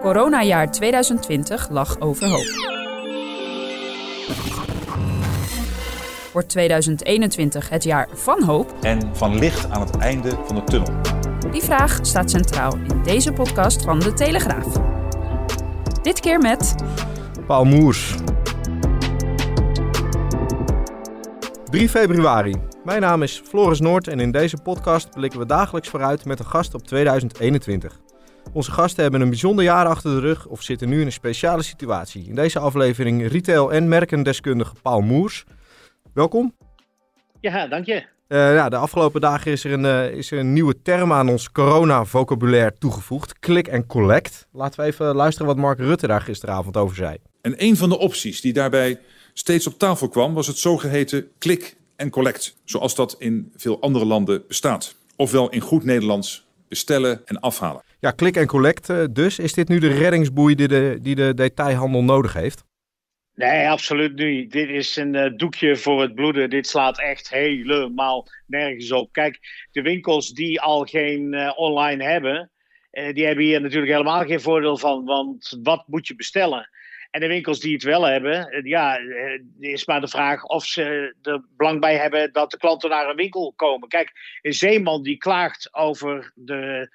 Coronajaar 2020 lag overhoop. Wordt 2021 het jaar van hoop? en van licht aan het einde van de tunnel. Die vraag staat centraal in deze podcast van De Telegraaf. Dit keer met Paul Moers. 3 februari. Mijn naam is Floris Noord en in deze podcast blikken we dagelijks vooruit met een gast op 2021. Onze gasten hebben een bijzonder jaar achter de rug of zitten nu in een speciale situatie. In deze aflevering retail- en merkendeskundige Paul Moers. Welkom. Ja, dank je. Eh, ja, de afgelopen dagen is er, een, eh, is er een nieuwe term aan ons corona-vocabulaire toegevoegd. Click and collect. Laten we even luisteren wat Mark Rutte daar gisteravond over zei. En een van de opties die daarbij steeds op tafel kwam, was het zogeheten click and collect. Zoals dat in veel andere landen bestaat. Ofwel in goed Nederlands bestellen en afhalen. Ja, click and collect eh, dus. Is dit nu de reddingsboei die de, die de detailhandel nodig heeft? Nee, absoluut niet. Dit is een eh, doekje voor het bloeden. Dit slaat echt helemaal nergens op. Kijk, de winkels die al geen eh, online hebben, die hebben hier natuurlijk helemaal geen voordeel van. Want wat moet je bestellen? En de winkels die het wel hebben, ja, is maar de vraag of ze er belang bij hebben dat de klanten naar een winkel komen. Kijk, een zeeman die klaagt over de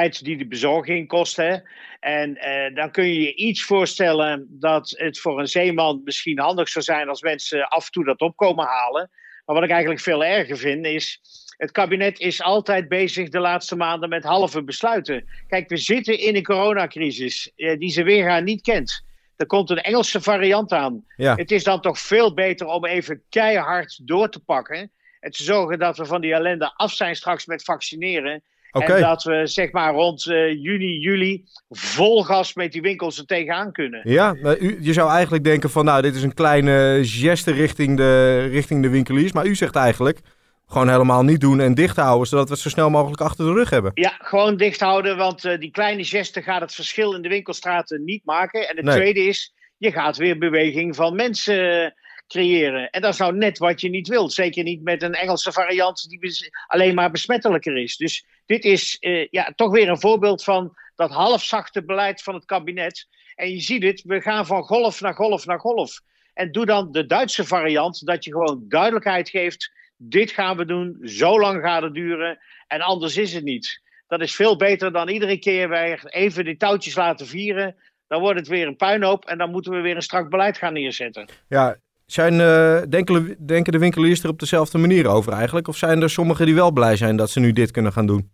die de bezorging kost. Hè? En eh, dan kun je je iets voorstellen dat het voor een zeeman misschien handig zou zijn als mensen af en toe dat opkomen halen. Maar wat ik eigenlijk veel erger vind is. Het kabinet is altijd bezig de laatste maanden met halve besluiten. Kijk, we zitten in een coronacrisis eh, die ze weer gaan niet kent. Er komt een Engelse variant aan. Ja. Het is dan toch veel beter om even keihard door te pakken. En te zorgen dat we van die ellende af zijn straks met vaccineren. En dat we zeg maar rond eh, juni, juli vol gas met die winkels er tegenaan kunnen. Ja, nou, u, je zou eigenlijk denken van nou, dit is een kleine geste richting de, richting de winkeliers. Maar u zegt eigenlijk gewoon helemaal niet doen en dicht houden, zodat we het zo snel mogelijk achter de rug hebben. Ja, gewoon dicht houden, want eh, die kleine gesten gaat het verschil in de winkelstraten niet maken. En het Nee. tweede is, je gaat weer beweging van mensen creëren. En dat is nou net wat je niet wilt. Zeker niet met een Engelse variant die alleen maar besmettelijker is. Dus dit is eh, ja, toch weer een voorbeeld van dat halfzachte beleid van het kabinet. En je ziet het, we gaan van golf naar golf naar golf. En doe dan de Duitse variant, dat je gewoon duidelijkheid geeft. Dit gaan we doen, zo lang gaat het duren en anders is het niet. Dat is veel beter dan iedere keer weer even die touwtjes laten vieren. Dan wordt het weer een puinhoop en dan moeten we weer een strak beleid gaan neerzetten. Ja, zijn, eh, denken, denken de winkeliers er op dezelfde manier over eigenlijk? Of zijn er sommigen die wel blij zijn dat ze nu dit kunnen gaan doen?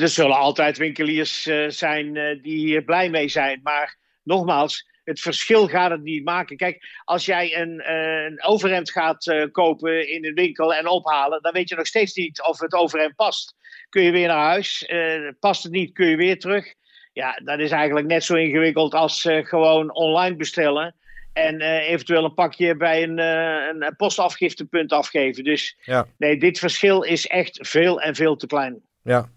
Er zullen altijd winkeliers eh, zijn eh, die hier blij mee zijn. Maar nogmaals, het verschil gaat het niet maken. Kijk, als jij een, eh, een overhemd gaat kopen in een winkel en ophalen, dan weet je nog steeds niet of het overhemd past. Kun je weer naar huis? Past het niet, kun je weer terug? Ja, dat is eigenlijk net zo ingewikkeld als gewoon online bestellen. En eventueel een pakje bij een, een postafgiftepunt afgeven. Dus Ja. nee, dit verschil is echt veel en veel te klein. Ja.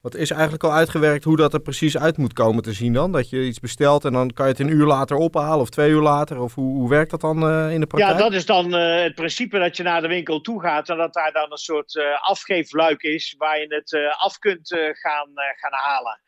Wat is eigenlijk al uitgewerkt hoe dat er precies uit moet komen te zien dan? Dat je iets bestelt en dan kan je het een uur later ophalen of twee uur later? Of hoe, hoe werkt dat dan eh, in de praktijk? Ja, dat is dan eh, het principe dat je naar de winkel toe gaat en dat daar dan een soort eh, afgeefluik is waar je het af kunt gaan, gaan halen.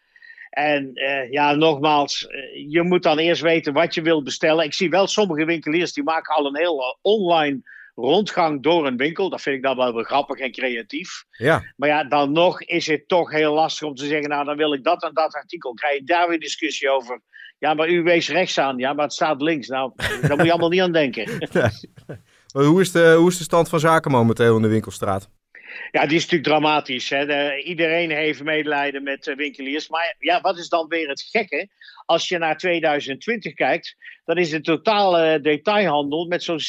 En ja, nogmaals, je moet dan eerst weten wat je wilt bestellen. Ik zie wel sommige winkeliers die maken al een heel online rondgang door een winkel. Dat vind ik dan wel grappig en creatief. Ja, Maar ja, dan nog is het toch heel lastig om te zeggen, nou dan wil ik dat en dat artikel. Krijg je daar weer discussie over. Ja, maar u wees rechts aan. Ja, maar het staat links. Nou, daar moet je allemaal niet aan denken. Maar hoe is, de, hoe is de stand van zaken momenteel in de winkelstraat? Ja, die is natuurlijk dramatisch. Hè? De- iedereen heeft medelijden met eh, winkeliers. Maar ja, wat is dan weer het gekke? Als je naar 2020 kijkt, dan is de totale detailhandel met zo'n 6%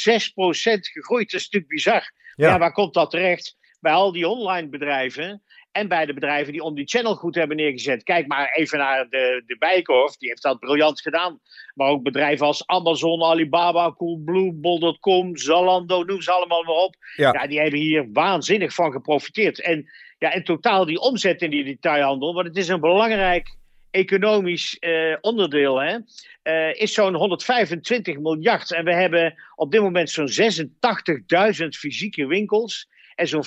gegroeid. Dat is natuurlijk bizar. Ja, waar komt dat terecht? Bij al die online bedrijven. En bij de bedrijven die om die channel goed hebben neergezet. Kijk maar even naar de, de Bijkorf, die heeft dat briljant gedaan. Maar ook bedrijven als Amazon, Alibaba, Coolblue, Bol.com, Zalando, noem ze allemaal maar op. Ja. Ja. die hebben hier waanzinnig van geprofiteerd. En ja, in totaal die omzet in die detailhandel, want het is een belangrijk economisch eh, onderdeel, hè, eh, is zo'n 125 miljard. En we hebben op dit moment zo'n 86.000 fysieke winkels en zo'n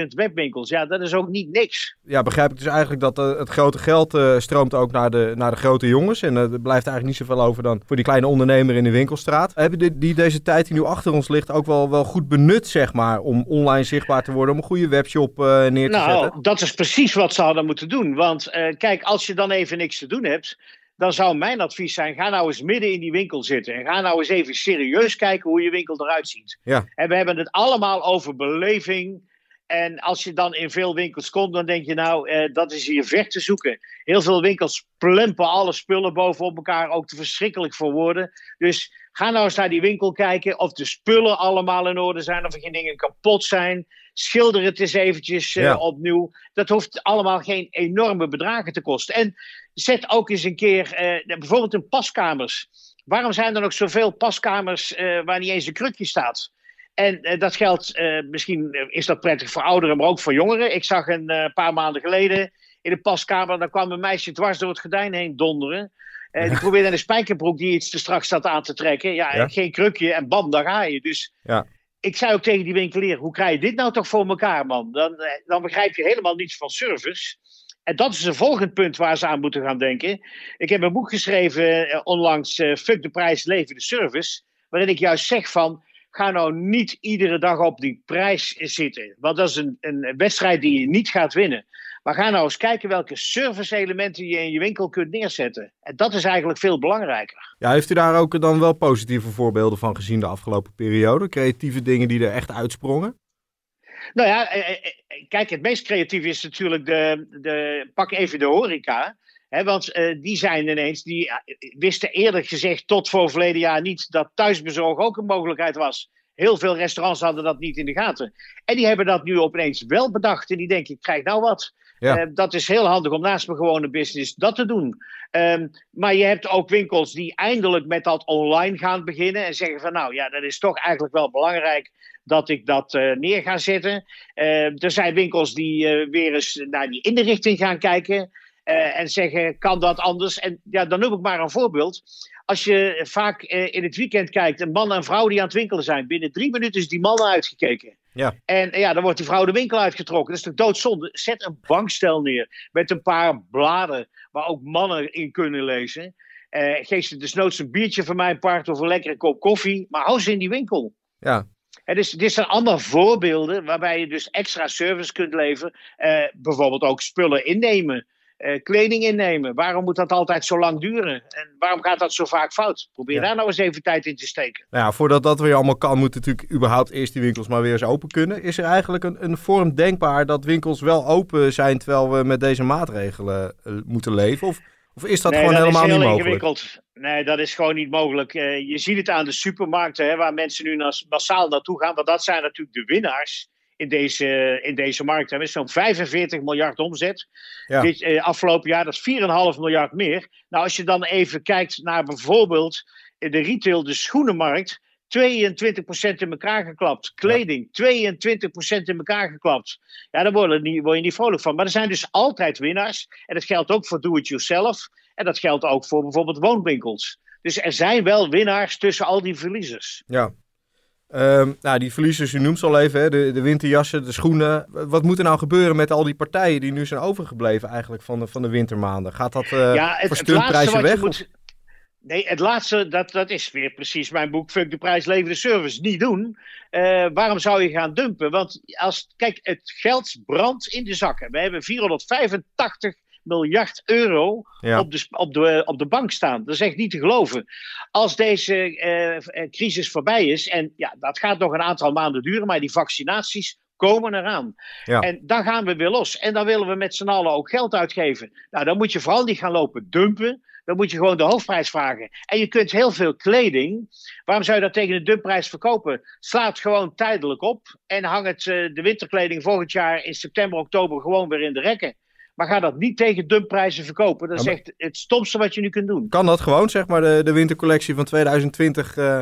50.000 webwinkels. Ja, dat is ook niet niks. Ja, begrijp ik dus eigenlijk dat eh, het grote geld eh, stroomt ook naar de, naar de grote jongens. En eh, er blijft eigenlijk niet zoveel over dan voor die kleine ondernemer in de winkelstraat. Hebben die, die deze tijd die nu achter ons ligt ook wel, wel goed benut, zeg maar, om online zichtbaar te worden, om een goede webshop neer te Nou, zetten? dat is precies wat ze hadden moeten doen. Want kijk, als je dan even niks te doen hebt, dan zou mijn advies zijn: ga nou eens midden in die winkel zitten. En ga nou eens even serieus kijken hoe je winkel eruit ziet. Ja. En we hebben het allemaal over beleving. En als je dan in veel winkels komt, dan denk je nou, eh, dat is hier ver te zoeken. Heel veel winkels plempen alle spullen bovenop elkaar, ook te verschrikkelijk voor woorden. Dus ga nou eens naar die winkel kijken of de spullen allemaal in orde zijn, of er geen dingen kapot zijn. Schilder het eens eventjes eh, Ja. opnieuw. Dat hoeft allemaal geen enorme bedragen te kosten. En zet ook eens een keer, eh, bijvoorbeeld in paskamers. Waarom zijn er nog zoveel paskamers eh, waar niet eens een krukje staat? En eh, dat geldt, misschien is dat prettig voor ouderen, maar ook voor jongeren. Ik zag een paar maanden geleden in de paskamer, daar kwam een meisje dwars door het gordijn heen donderen. Eh, die probeerde een spijkerbroek die iets te strak zat aan te trekken. Ja, Ja. en geen krukje en bam, daar ga je. Dus Ja. ik zei ook tegen die winkelier, hoe krijg je dit nou toch voor elkaar, man? Dan, dan begrijp je helemaal niets van service. En dat is een volgend punt waar ze aan moeten gaan denken. Ik heb een boek geschreven eh, onlangs, eh, Fuck de prijs, leven de service. Waarin ik juist zeg van, ga nou niet iedere dag op die prijs zitten. Want dat is een, een wedstrijd die je niet gaat winnen. Maar ga nou eens kijken welke service-elementen je in je winkel kunt neerzetten. En dat is eigenlijk veel belangrijker. Ja, heeft u daar ook dan wel positieve voorbeelden van gezien de afgelopen periode? Creatieve dingen die er echt uitsprongen? Nou ja, eh, eh, eh, kijk, het meest creatief is natuurlijk de, de pak even de horeca. Want die zijn ineens, die wisten eerlijk gezegd tot voor verleden jaar niet dat thuisbezorg ook een mogelijkheid was. Heel veel restaurants hadden dat niet in de gaten. En die hebben dat nu opeens wel bedacht. En die denken, ik krijg nou wat. Ja. Eh, dat is heel handig om naast mijn gewone business dat te doen. Ehm, maar je hebt ook winkels die eindelijk met dat online gaan beginnen. En zeggen van nou ja, dat is toch eigenlijk wel belangrijk dat ik dat eh, neer ga zetten. Eh, er zijn winkels die eh, weer eens naar die inrichting gaan kijken. eh, en zeggen, kan dat anders? En ja, dan noem ik maar een voorbeeld. Als je vaak in het weekend kijkt, een man en vrouw die aan het winkelen zijn. Binnen drie minuten is die man uitgekeken. Ja. En ja, dan wordt die vrouw de winkel uitgetrokken. Dat is toch doodzonde? Zet een bankstel neer met een paar bladen waar ook mannen in kunnen lezen. Eh, geef ze desnoods een biertje van mijn part of een lekkere kop koffie. Maar hou ze in die winkel. Ja, Het is, dit zijn allemaal voorbeelden waarbij je dus extra service kunt leveren. Eh, bijvoorbeeld ook spullen innemen, eh, kleding innemen. Waarom moet dat altijd zo lang duren? En waarom gaat dat zo vaak fout? Probeer Ja. daar nou eens even tijd in te steken. nou ja, voordat dat weer allemaal kan, moeten natuurlijk überhaupt eerst die winkels maar weer eens open kunnen. Is er eigenlijk een, een vorm denkbaar dat winkels wel open zijn terwijl we met deze maatregelen eh, moeten leven? Of, of is dat nee, gewoon dat helemaal is heel niet mogelijk? ingewikkeld. Nee, dat is gewoon niet mogelijk. Eh, je ziet het aan de supermarkten, hè, waar mensen nu nas- massaal naartoe gaan. Want dat zijn natuurlijk de winnaars in deze, in deze markt. Met zo'n 45 miljard omzet. Ja. Dit eh, afgelopen jaar, dat is 4,5 miljard meer. Nou, als je dan even kijkt naar bijvoorbeeld de retail, de schoenenmarkt. 22% in elkaar geklapt. Kleding, 22% in elkaar geklapt. Ja, daar word je, niet, word je niet vrolijk van. Maar er zijn dus altijd winnaars. En dat geldt ook voor do-it-yourself. En dat geldt ook voor bijvoorbeeld woonwinkels. Dus er zijn wel winnaars tussen al die verliezers. Ja. Ehm, nou, die verliezers, u noemt ze al even, hè, de, de winterjassen, de schoenen. Wat moet er nou gebeuren met al die partijen die nu zijn overgebleven eigenlijk van de, van de wintermaanden? Gaat dat eh ja, voor het, laatste stuntprijzen weg? moet... Nee, het laatste, dat, dat is weer precies mijn boek Fuck de prijs, leven de service. Niet doen. Eh, waarom zou je gaan dumpen? Want als, kijk, het geld brandt in de zakken. We hebben 485 miljard euro Ja. op, de, op, de, op de bank staan. Dat is echt niet te geloven. Als deze eh, eh, crisis voorbij is, en ja, dat gaat nog een aantal maanden duren, maar die vaccinaties komen eraan. Ja. En dan gaan we weer los. En dan willen we met z'n allen ook geld uitgeven. Nou, dan moet je vooral niet gaan lopen dumpen. Dan moet je gewoon de hoofdprijs vragen. En je kunt heel veel kleding. Waarom zou je dat tegen de dumpprijs verkopen? Sla het gewoon tijdelijk op. En hang het, eh, de winterkleding volgend jaar in september, oktober gewoon weer in de rekken. Maar ga dat niet tegen dumpprijzen verkopen. Dat is Ja, maar- echt het stomste wat je nu kunt doen. Kan dat gewoon, zeg maar, de, de wintercollectie van 2020... eh,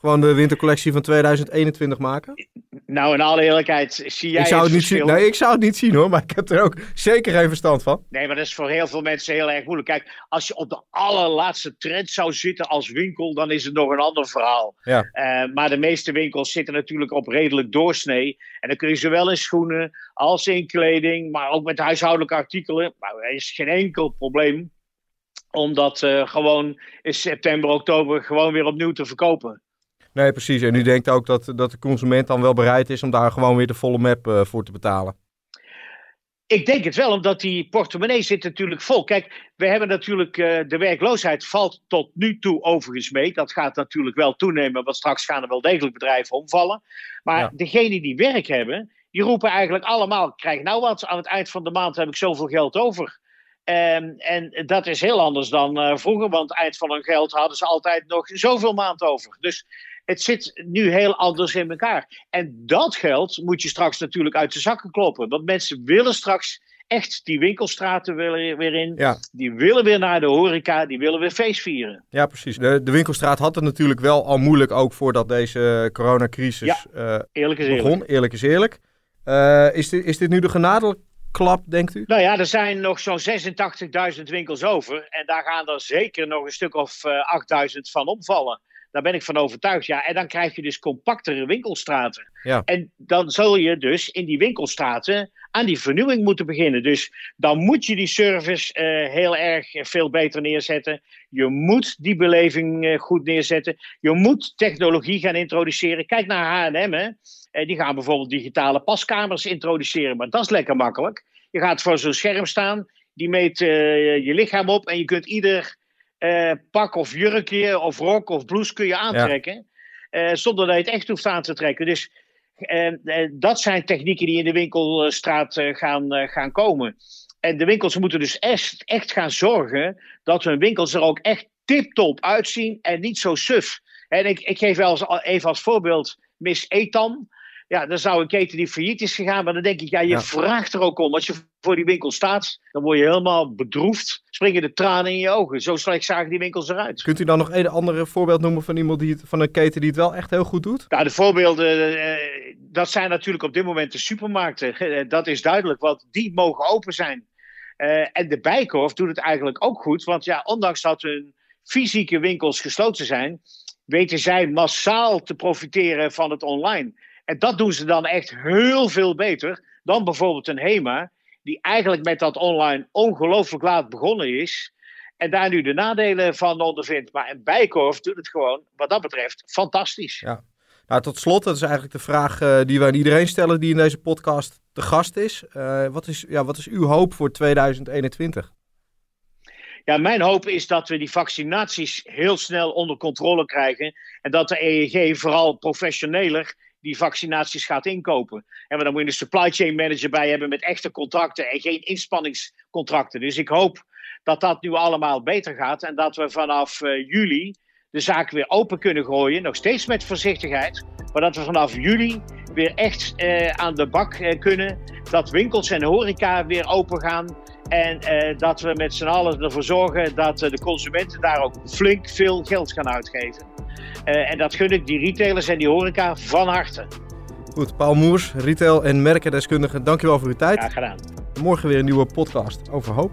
gewoon de wintercollectie van 2021 maken? Nou, in alle eerlijkheid, zie jij ik zou het niet zien. Nee, ik zou het niet zien hoor, maar ik heb er ook zeker geen verstand van. Nee, maar dat is voor heel veel mensen heel erg moeilijk. Kijk, als je op de allerlaatste trend zou zitten als winkel, dan is het nog een ander verhaal. Ja. Eh, maar de meeste winkels zitten natuurlijk op redelijk doorsnee. En dan kun je zowel in schoenen als in kleding, maar ook met huishoudelijke artikelen. Nou, er is geen enkel probleem om dat eh, gewoon in september, oktober gewoon weer opnieuw te verkopen. Nee, precies. En u denkt ook dat, dat de consument dan wel bereid is om daar gewoon weer de volle map eh, voor te betalen. Ik denk het wel, omdat die portemonnee zit natuurlijk vol. Kijk, we hebben natuurlijk, eh, de werkloosheid valt tot nu toe overigens mee. Dat gaat natuurlijk wel toenemen, want straks gaan er wel degelijk bedrijven omvallen. Maar Ja. degenen die werk hebben, die roepen eigenlijk allemaal, krijg nou wat, aan het eind van de maand heb ik zoveel geld over. Ehm, en dat is heel anders dan eh, vroeger, want eind van hun geld hadden ze altijd nog zoveel maand over. Dus het zit nu heel anders in elkaar. En dat geld moet je straks natuurlijk uit de zakken kloppen. Want mensen willen straks echt die winkelstraten weer, weer in. Ja. Die willen weer naar de horeca, die willen weer feest vieren. Ja, precies. De, de winkelstraat had het natuurlijk wel al moeilijk, ook voordat deze coronacrisis eh, Eerlijk is eerlijk. begon. Eerlijk is eerlijk. Eh, is, dit, is dit nu de genadeklap, denkt u? Nou ja, er zijn nog zo'n 86.000 winkels over. En daar gaan er zeker nog een stuk of eh 8.000 van omvallen. Daar ben ik van overtuigd. Ja, en dan krijg je dus compactere winkelstraten. Ja. En dan zul je dus in die winkelstraten aan die vernieuwing moeten beginnen. Dus dan moet je die service eh, heel erg veel beter neerzetten. Je moet die beleving eh, goed neerzetten. Je moet technologie gaan introduceren. Kijk naar H&M, hè. Eh, die gaan bijvoorbeeld digitale paskamers introduceren. Maar dat is lekker makkelijk. Je gaat voor zo'n scherm staan. Die meet je lichaam op. En je kunt ieder eh, pak of jurkje of rok of blouse kun je aantrekken. eh, zonder dat je het echt hoeft aan te trekken. Dus eh, dat zijn technieken die in de winkelstraat gaan, gaan komen. En de winkels moeten dus echt, echt gaan zorgen dat hun winkels er ook echt tip-top uitzien en niet zo suf. En ik, ik geef wel eens, even als voorbeeld Miss Etan. Ja, dat zou een keten die failliet is gegaan. Maar dan denk ik, ja, je Ja. vraagt er ook om. Als je voor die winkel staat, dan word je helemaal bedroefd. Springen de tranen in je ogen. Zo slecht zagen die winkels eruit. Kunt u dan nog een andere voorbeeld noemen van iemand die het, van een keten die het wel echt heel goed doet? Nou, de voorbeelden, eh, dat zijn natuurlijk op dit moment de supermarkten. Eh, dat is duidelijk, want die mogen open zijn. Eh, en de Bijkorf doet het eigenlijk ook goed, want ja, ondanks dat hun fysieke winkels gesloten zijn, weten zij massaal te profiteren van het online. En dat doen ze dan echt heel veel beter dan bijvoorbeeld een HEMA, die eigenlijk met dat online ongelooflijk laat begonnen is. En daar nu de nadelen van ondervindt. Maar een Bijkorf doet het gewoon, wat dat betreft, fantastisch. Ja. Nou, tot slot, dat is eigenlijk de vraag eh, die we aan iedereen stellen die in deze podcast te gast is. Eh, wat, is ja, wat is uw hoop voor 2021? Ja, mijn hoop is dat we die vaccinaties heel snel onder controle krijgen. En dat de EEG vooral professioneler die vaccinaties gaat inkopen. En dan moet je een supply chain manager bij hebben met echte contracten en geen inspanningscontracten. Dus ik hoop dat dat nu allemaal beter gaat en dat we vanaf eh, juli de zaak weer open kunnen gooien. Nog steeds met voorzichtigheid. Maar dat we vanaf juli weer echt eh, aan de bak eh, kunnen. Dat winkels en horeca weer open gaan. En dat we met z'n allen ervoor zorgen dat de consumenten daar ook flink veel geld gaan uitgeven. Eh, en dat gun ik die retailers en die horeca van harte. Goed, Paul Moers, retail- en merkendeskundige, dankjewel voor uw tijd. Graag gedaan. Morgen weer een nieuwe podcast over hoop.